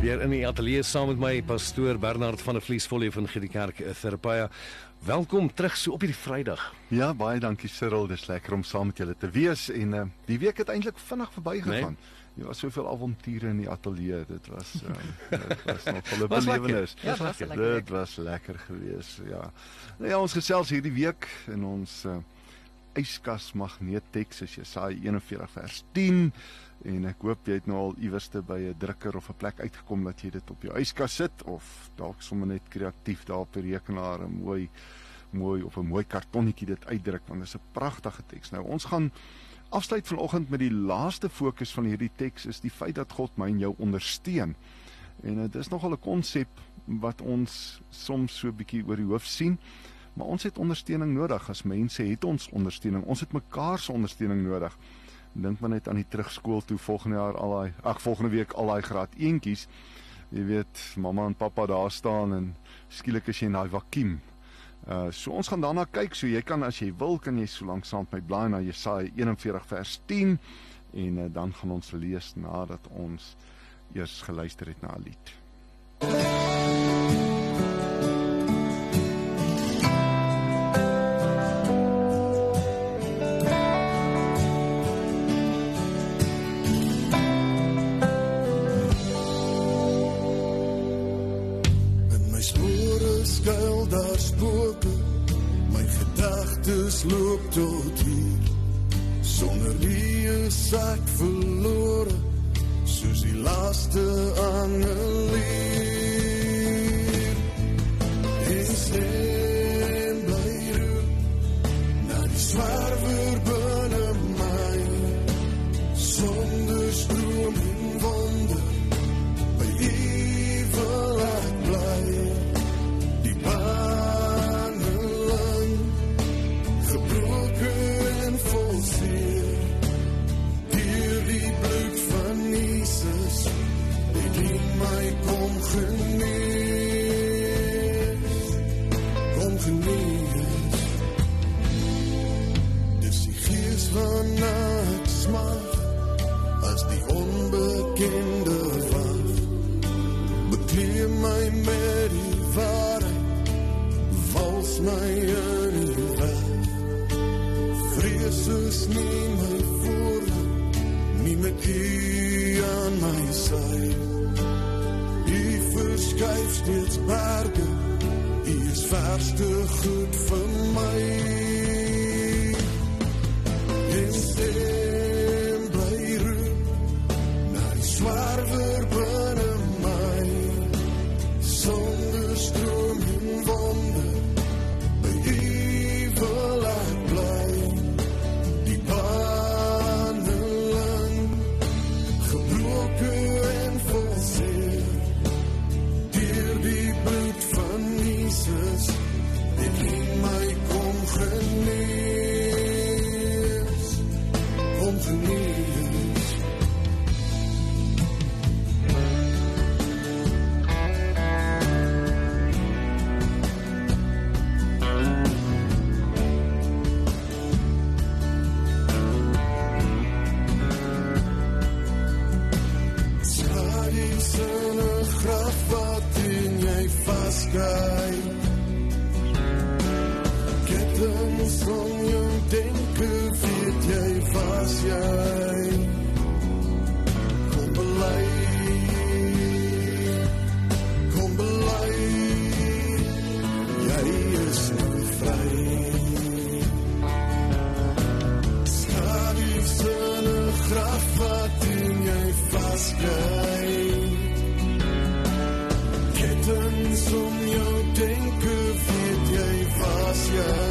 Weer in die ateljee saam met my pastoor Bernard van der Vlies volle van die kerk Therapia. Welkom terug so op hierdie Vrydag. Ja, baie dankie Cyril. Dis lekker om saam met julle te wees en uh, die week het eintlik vinnig verbygegaan. Nee? Daar was soveel avonture in die ateljee. Dit was um, dit was nog 'n belewenis. Ja, was dit was lekker geweest. Ja. Nou ja, ons gesels hierdie week in ons uh, yskas magneetteks as Jesaja 41 vers 10 en ek hoop jy het nou al iewerste by 'n drukker of 'n plek uitgekom dat jy dit op jou yskas sit of dalk sommer net kreatief daar op die rekenaar 'n mooi mooi op 'n mooi kartonnetjie dit uitdruk want dit is 'n pragtige teks. Nou ons gaan afsluit vanoggend met die laaste fokus van hierdie teks is die feit dat God my en jou ondersteun. En dit is nogal 'n konsep wat ons soms so 'n bietjie oor die hoof sien. Maar ons het ondersteuning nodig as mense het ons ondersteuning. Ons het mekaar se ondersteuning nodig. Dink maar net aan die terugskool toe volgende jaar al daai ag volgende week al daai graad eentjies. Jy weet, mamma en pappa daar staan en skielik is jy in daai vakuum. Uh so ons gaan daarna kyk. So jy kan as jy wil kan jy so lank saam met my blaai na Jesaja 41 vers 10 en uh, dan gaan ons lees nadat ons eers geluister het na 'n lied. Loop tot hier. Sonder wie is ek verlore soos die laaste angelier Vals my in die weg Vrees is nie my voordeel Nie met u aan my sy U verskuif steeds berge U is verste goed vir my. En stem guide. Ketting van jou denke weet jy vas jy. Kom bely. Kom bely. Jy is nou vry. Skadu se graf wat in jy vas jy. Ketten som yeah.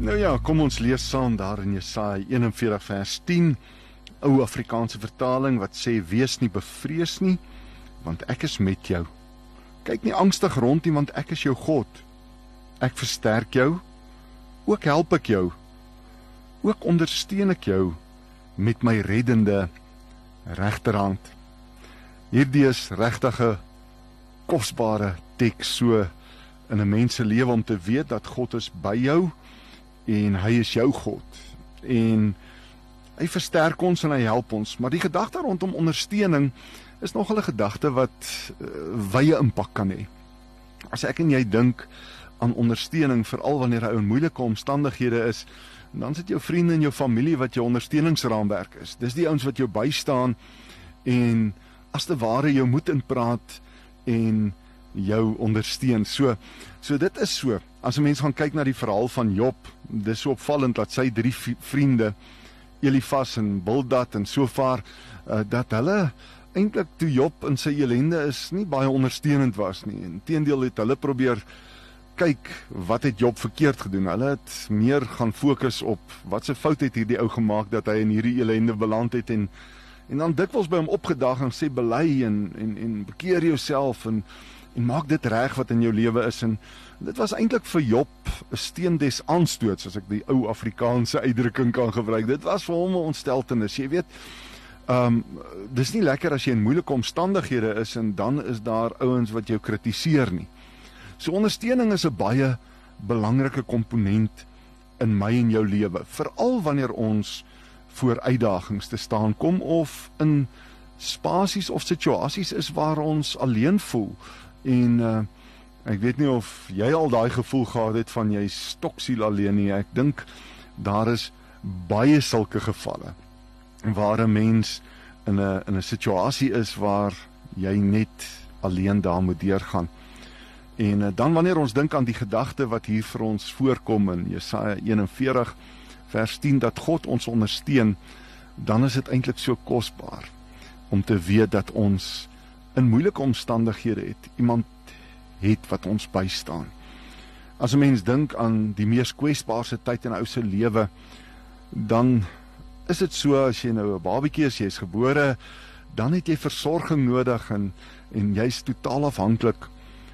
Nou ja, kom ons lees saam daar in Jesaja 41 vers 10, ou Afrikaanse vertaling wat sê wees nie bevrees nie, want ek is met jou. Kyk nie angstig rond nie, want ek is jou God. Ek versterk jou, ook help ek jou. Ook ondersteun ek jou met my reddende regterhand. Hierdie is regtig 'n kosbare teks so in 'n mens se lewe om te weet dat God is by jou en hy is jou God. En hy versterk ons en hy help ons. Maar die gedagte rondom ondersteuning is nogal 'n gedagte wat uh, wye impak kan hê. As ek en jy dink aan ondersteuning veral wanneer hy in moeilike omstandighede is dan sit jou vriende en jou familie wat jou ondersteuningsraamwerk is. Dis die ouens wat jou bystaan en as te ware jou moed inpraat en jou ondersteun so so dit is so As 'n mens gaan kyk na die verhaal van Job, dis so opvallend dat sy drie vriende Elifas en Bildad en Sofar uh, dat hulle eintlik toe Job in sy elende is nie baie ondersteunend was nie. Inteendeel het hulle probeer kyk wat het Job verkeerd gedoen. Hulle het meer gaan fokus op wat se fout het hierdie ou gemaak dat hy in hierdie elende beland het en en dan dikwels by hom opgedag en sê bely en en en bekeer jouself en en maak dit reg wat in jou lewe is en dit was eintlik vir Job 'n steen des aanstoots as ek die ou Afrikaanse uitdrukking kan gebruik. Dit was vir hom 'n ontsteltenis. Jy weet, ehm um, dis nie lekker as jy in moeilike omstandighede is en dan is daar ouens wat jou kritiseer nie. So ondersteuning is 'n baie belangrike komponent in my en jou lewe, veral wanneer ons voor uitdagings te staan kom of in spasies of situasies is waar ons alleen voel En uh ek weet nie of jy al daai gevoel gehad het van jy stoksiel alleen nie. Ek dink daar is baie sulke gevalle waar 'n mens in 'n in 'n situasie is waar jy net alleen daar moet deurgaan. En uh, dan wanneer ons dink aan die gedagte wat hier vir ons voorkom in Jesaja 41 vers 10 dat God ons ondersteun, dan is dit eintlik so kosbaar om te weet dat ons in moeilike omstandighede het, iemand het wat ons bystaan. As 'n mens dink aan die mees kwesbaarste tyd in 'n ou se lewe, dan is dit so as jy nou 'n babatjie is, jy's gebore, dan het jy versorging nodig en en jy's totaal afhanklik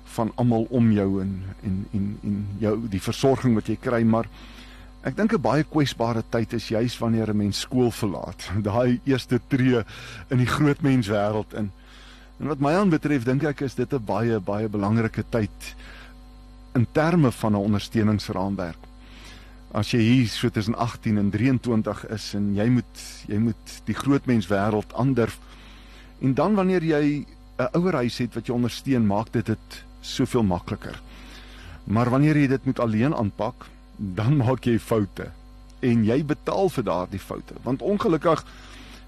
van almal om jou en en en en jou die versorging wat jy kry, maar ek dink 'n baie kwesbare tyd is juis wanneer 'n mens skool verlaat. Daai eerste tree in die groot mens wêreld in. En wat my aanbetref dink ek is dit 'n baie baie belangrike tyd in terme van 'n ondersteuningsraamwerk. As jy hier so tussen 18 en 23 is en jy moet jy moet die groot mens wêreld aandurf en dan wanneer jy 'n ouer huis het wat jou ondersteun, maak dit dit soveel makliker. Maar wanneer jy dit moet alleen aanpak, dan maak jy foute en jy betaal vir daardie foute. Want ongelukkig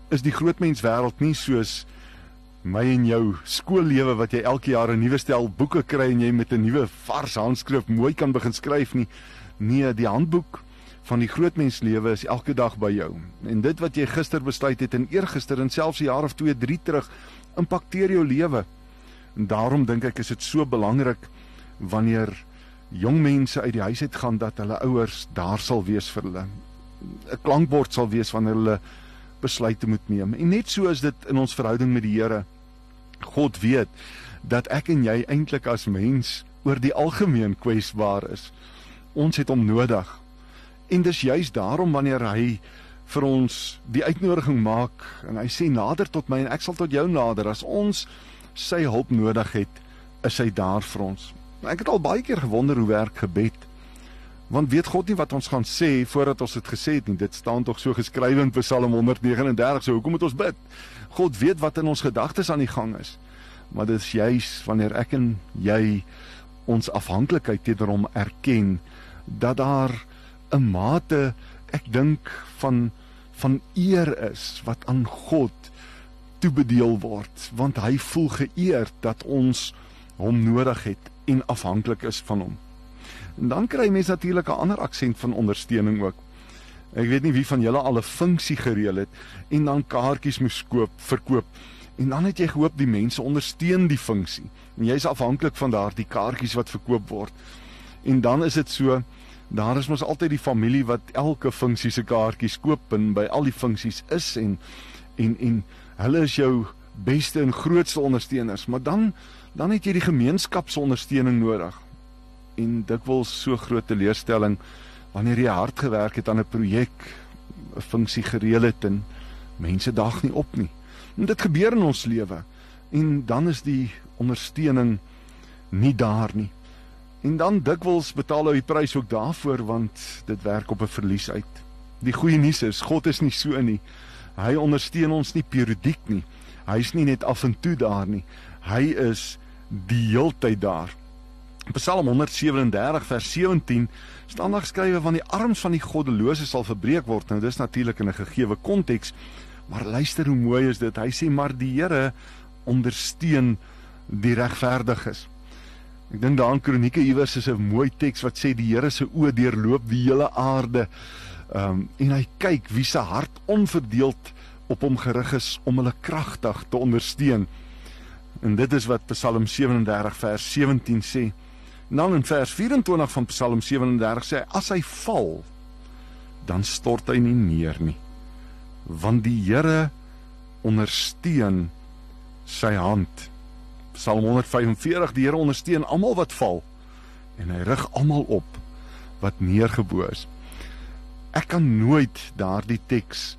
is die groot mens wêreld nie soos my en jou skoollewe wat jy elke jaar 'n nuwe stel boeke kry en jy met 'n nuwe vars handskrif mooi kan begin skryf nie. Nee, die handboek van die grootmenslewe is elke dag by jou. En dit wat jy gister besluit het en eergister en selfs 'n jaar of 2, 3 terug impakteer jou lewe. En daarom dink ek is dit so belangrik wanneer jong mense uit die huis uit gaan dat hulle ouers daar sal wees vir hulle. 'n Klankbord sal wees wanneer hulle besluite moet neem. En net so is dit in ons verhouding met die Here. God weet dat ek en jy eintlik as mens oor die algemeen kwesbaar is. Ons het hom nodig. En dis juis daarom wanneer hy vir ons die uitnodiging maak en hy sê nader tot my en ek sal tot jou nader as ons sy hulp nodig het, is hy daar vir ons. Ek het al baie keer gewonder hoe werk gebed. Want weet God nie wat ons gaan sê voordat ons dit gesê het nie. Dit staan tog so geskrywe in Psalm 139. So hoekom moet ons bid? God weet wat in ons gedagtes aan die gang is. Maar dit is juis wanneer ek en jy ons afhanklikheid teenoor hom erken dat daar 'n mate ek dink van van eer is wat aan God toebedeel word want hy voel geëerd dat ons hom nodig het en afhanklik is van hom. En dan kry mense natuurlik 'n ander aksent van ondersteuning ook. Ek weet nie wie van julle al 'n funksie gereël het en dan kaartjies moes koop, verkoop. En dan het jy gehoop die mense ondersteun die funksie. En jy's afhanklik van daardie kaartjies wat verkoop word. En dan is dit so daar is mos altyd die familie wat elke funksie se kaartjies koop en by al die funksies is en en en hulle is jou beste en grootste ondersteuners, maar dan dan het jy die gemeenskapsondersteuning nodig. En dikwels so groot teleurstelling wanneer jy hard gewerk het aan 'n projek, 'n funksie gereël het en mense dag nie op nie. En dit gebeur in ons lewe. En dan is die ondersteuning nie daar nie. En dan dikwels betaal hy die prys ook daarvoor want dit werk op 'n verlies uit. Die goeie nuus is God is nie so nie. Hy ondersteun ons nie periodiek nie. Hy's nie net af en toe daar nie. Hy is die heeltyd daar. Psalm 137 vers 17 staan daar geskrywe van die arms van die goddelose sal verbreek word. Nou dis natuurlik in 'n gegeewe konteks, maar luister hoe mooi is dit. Hy sê maar die Here ondersteun die regverdiges. Ek dink daaraan Kronieke iewers is 'n mooi teks wat sê die Here se oë deurloop die hele aarde. Ehm um, en hy kyk wie se hart onverdeeld op hom gerig is om hulle kragtig te ondersteun. En dit is wat Psalm 37 vers 17 sê. Nou in vers 24 van Psalm 37 sê hy as hy val dan stort hy nie neer nie. Want die Here ondersteun sy hand. Psalm 145 die Here ondersteun almal wat val en hy rig almal op wat neergebo is. Ek kan nooit daardie teks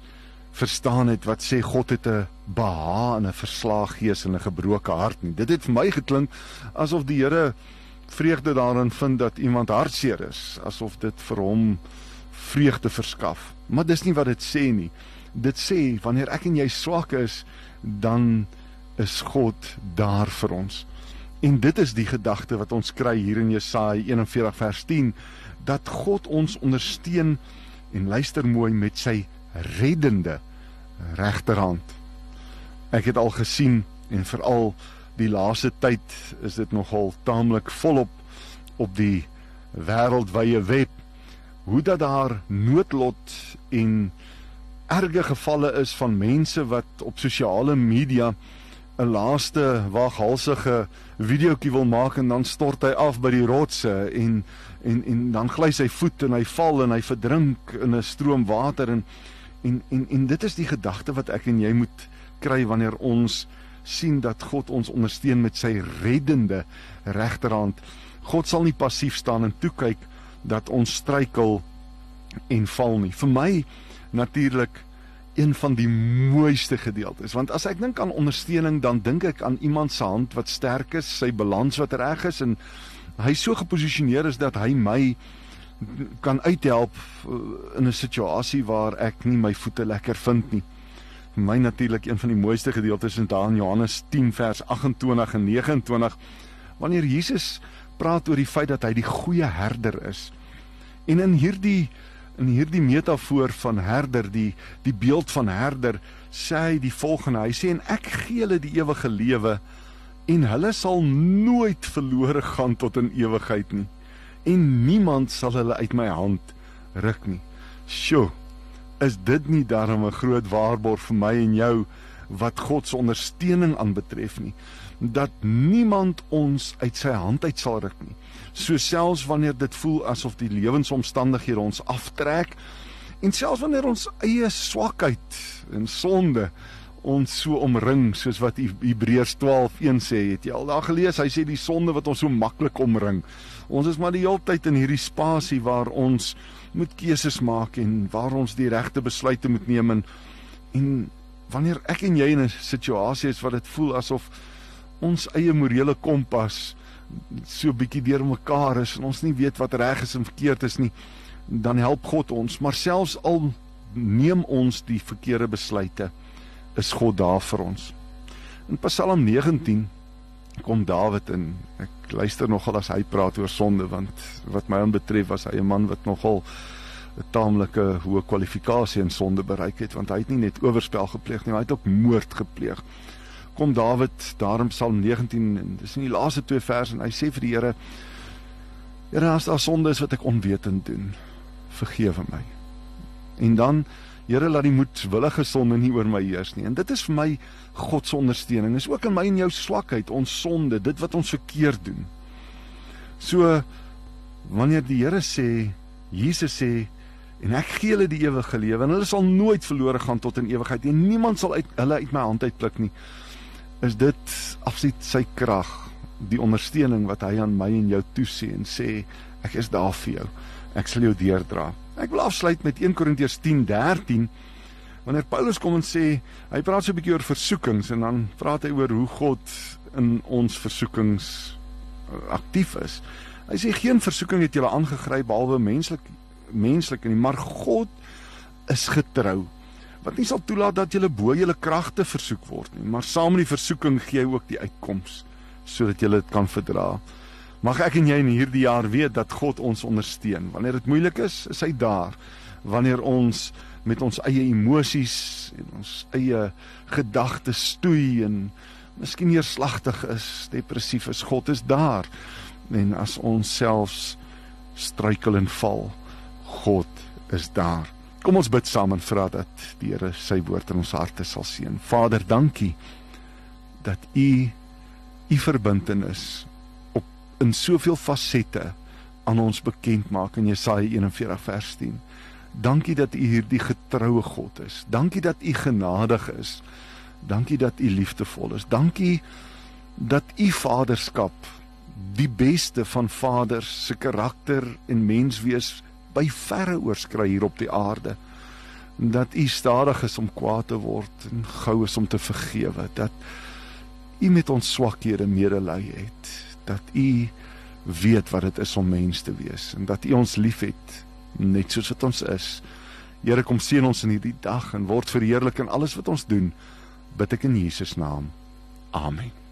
verstaan het wat sê God het 'n beha in 'n verslaag gees en 'n gebroke hart nie. Dit het vir my geklink asof die Here vreugde daarin vind dat iemand hartseer is, asof dit vir hom vreugde verskaf. Maar dis nie wat dit sê nie. Dit sê wanneer ek en jy swak is, dan is God daar vir ons. En dit is die gedagte wat ons kry hier in Jesaja 41 vers 10 dat God ons ondersteun en luister mooi met sy reddende regterhand. Ek het al gesien en veral die laaste tyd is dit nogal taamlik volop op die wêreldwye web hoe dat daar noodlot en erge gevalle is van mense wat op sosiale media 'n laaste waaghalsige videoetjie wil maak en dan stort hy af by die rotse en en en dan gly sy voet en hy val en hy verdrink in 'n stroom water en en en en dit is die gedagte wat ek en jy moet kry wanneer ons sien dat God ons ondersteun met sy reddende regterhand. God sal nie passief staan en toe kyk dat ons struikel en val nie. Vir my natuurlik een van die mooiste gedeeltes want as ek dink aan ondersteuning dan dink ek aan iemand se hand wat sterk is, sy balans wat reg is en hy so geposisioneer is dat hy my kan uithelp uh, in 'n situasie waar ek nie my voete lekker vind nie. Vir my natuurlik een van die mooiste gedeeltes in Daan Johannes 10 vers 28 en 29 wanneer Jesus praat oor die feit dat hy die goeie herder is. En in hierdie in hierdie metafoor van herder, die die beeld van herder, sê hy die volgende. Hy sê en ek gee hulle die ewige lewe en hulle sal nooit verlore gaan tot in ewigheid nie en niemand sal hulle uit my hand ruk nie. Sjoe. Is dit nie darem 'n groot waarborg vir my en jou wat God se ondersteuning aanbetref nie dat niemand ons uit sy hand uit sal ruk nie. So selfs wanneer dit voel asof die lewensomstandighede ons aftrek en selfs wanneer ons eie swakheid en sonde ons so omring soos wat Hebreërs 12:1 sê, het jy al daar gelees? Hy sê die sonde wat ons so maklik omring. Ons is maar die hele tyd in hierdie spasie waar ons moet keuses maak en waar ons die regte besluite moet neem en, en wanneer ek en jy in 'n situasie is wat dit voel asof ons eie morele kompas so bietjie deurmekaar is en ons nie weet wat reg is en verkeerd is nie, dan help God ons, maar selfs al neem ons die verkeerde besluite is God daar vir ons. In Psalm 19 kom Dawid in. Ek luister nogal as hy praat oor sonde want wat my aanbetref was hy 'n man wat nogal 'n taamlike hoë kwalifikasie in sonde bereik het want hy het nie net oorspel gepleeg nie, hy het ook moord gepleeg. Kom Dawid daar in Psalm 19 en dis in die laaste twee verse en hy sê vir die Here Here, as daar sonde is wat ek onwetend doen, vergewe my. En dan Here laat die moedwillige sonde nie oor my heers nie. En dit is vir my God se ondersteuning. Is ook in my en jou swakheid, ons sonde, dit wat ons verkeerd doen. So wanneer die Here sê, Jesus sê en ek gee hulle die ewige lewe en hulle sal nooit verlore gaan tot in ewigheid nie. Niemand sal uit hulle uit my hand uitpluk nie. Is dit absoluut sy krag, die ondersteuning wat hy aan my en jou toesê en sê ek is daar vir jou. Ek sal jou deurdra. Ek wil afsluit met 1 Korintiërs 10:13 wanneer Paulus kom en sê hy praat so 'n bietjie oor versoekings en dan praat hy oor hoe God in ons versoekings uh, aktief is. Hy sê geen versoeking het julle aangegryp behalwe menslik menslik nie, maar God is getrou wat nie sal toelaat dat julle bo julle kragte versoek word nie, maar saam met die versoeking gee hy ook die uitkoms sodat julle dit kan verdra. Mag ek en jy in hierdie jaar weet dat God ons ondersteun. Wanneer dit moeilik is, is hy daar. Wanneer ons met ons eie emosies en ons eie gedagtes stoei en miskien neerslagtig is, depressief is, God is daar. En as ons selfs struikel en val, God is daar. Kom ons bid saam en vra dat die Here sy woord in ons harte sal seën. Vader, dankie dat U U verbintenis in soveel fasette aan ons bekend maak in Jesaja 41 vers 10. Dankie dat U hierdie getroue God is. Dankie dat U genadig is. Dankie dat U liefdevol is. Dankie dat U vaderskap die beste van vaders se karakter en menswees by verre oorskry hier op die aarde. Dat U stadig is om kwaad te word en gou is om te vergewe. Dat U met ons swakhede medelee het dat u weet wat dit is om mens te wees en dat u ons liefhet net soos wat ons is. Here kom seën ons in hierdie dag en word verheerlik in alles wat ons doen. Bid ek in Jesus naam. Amen.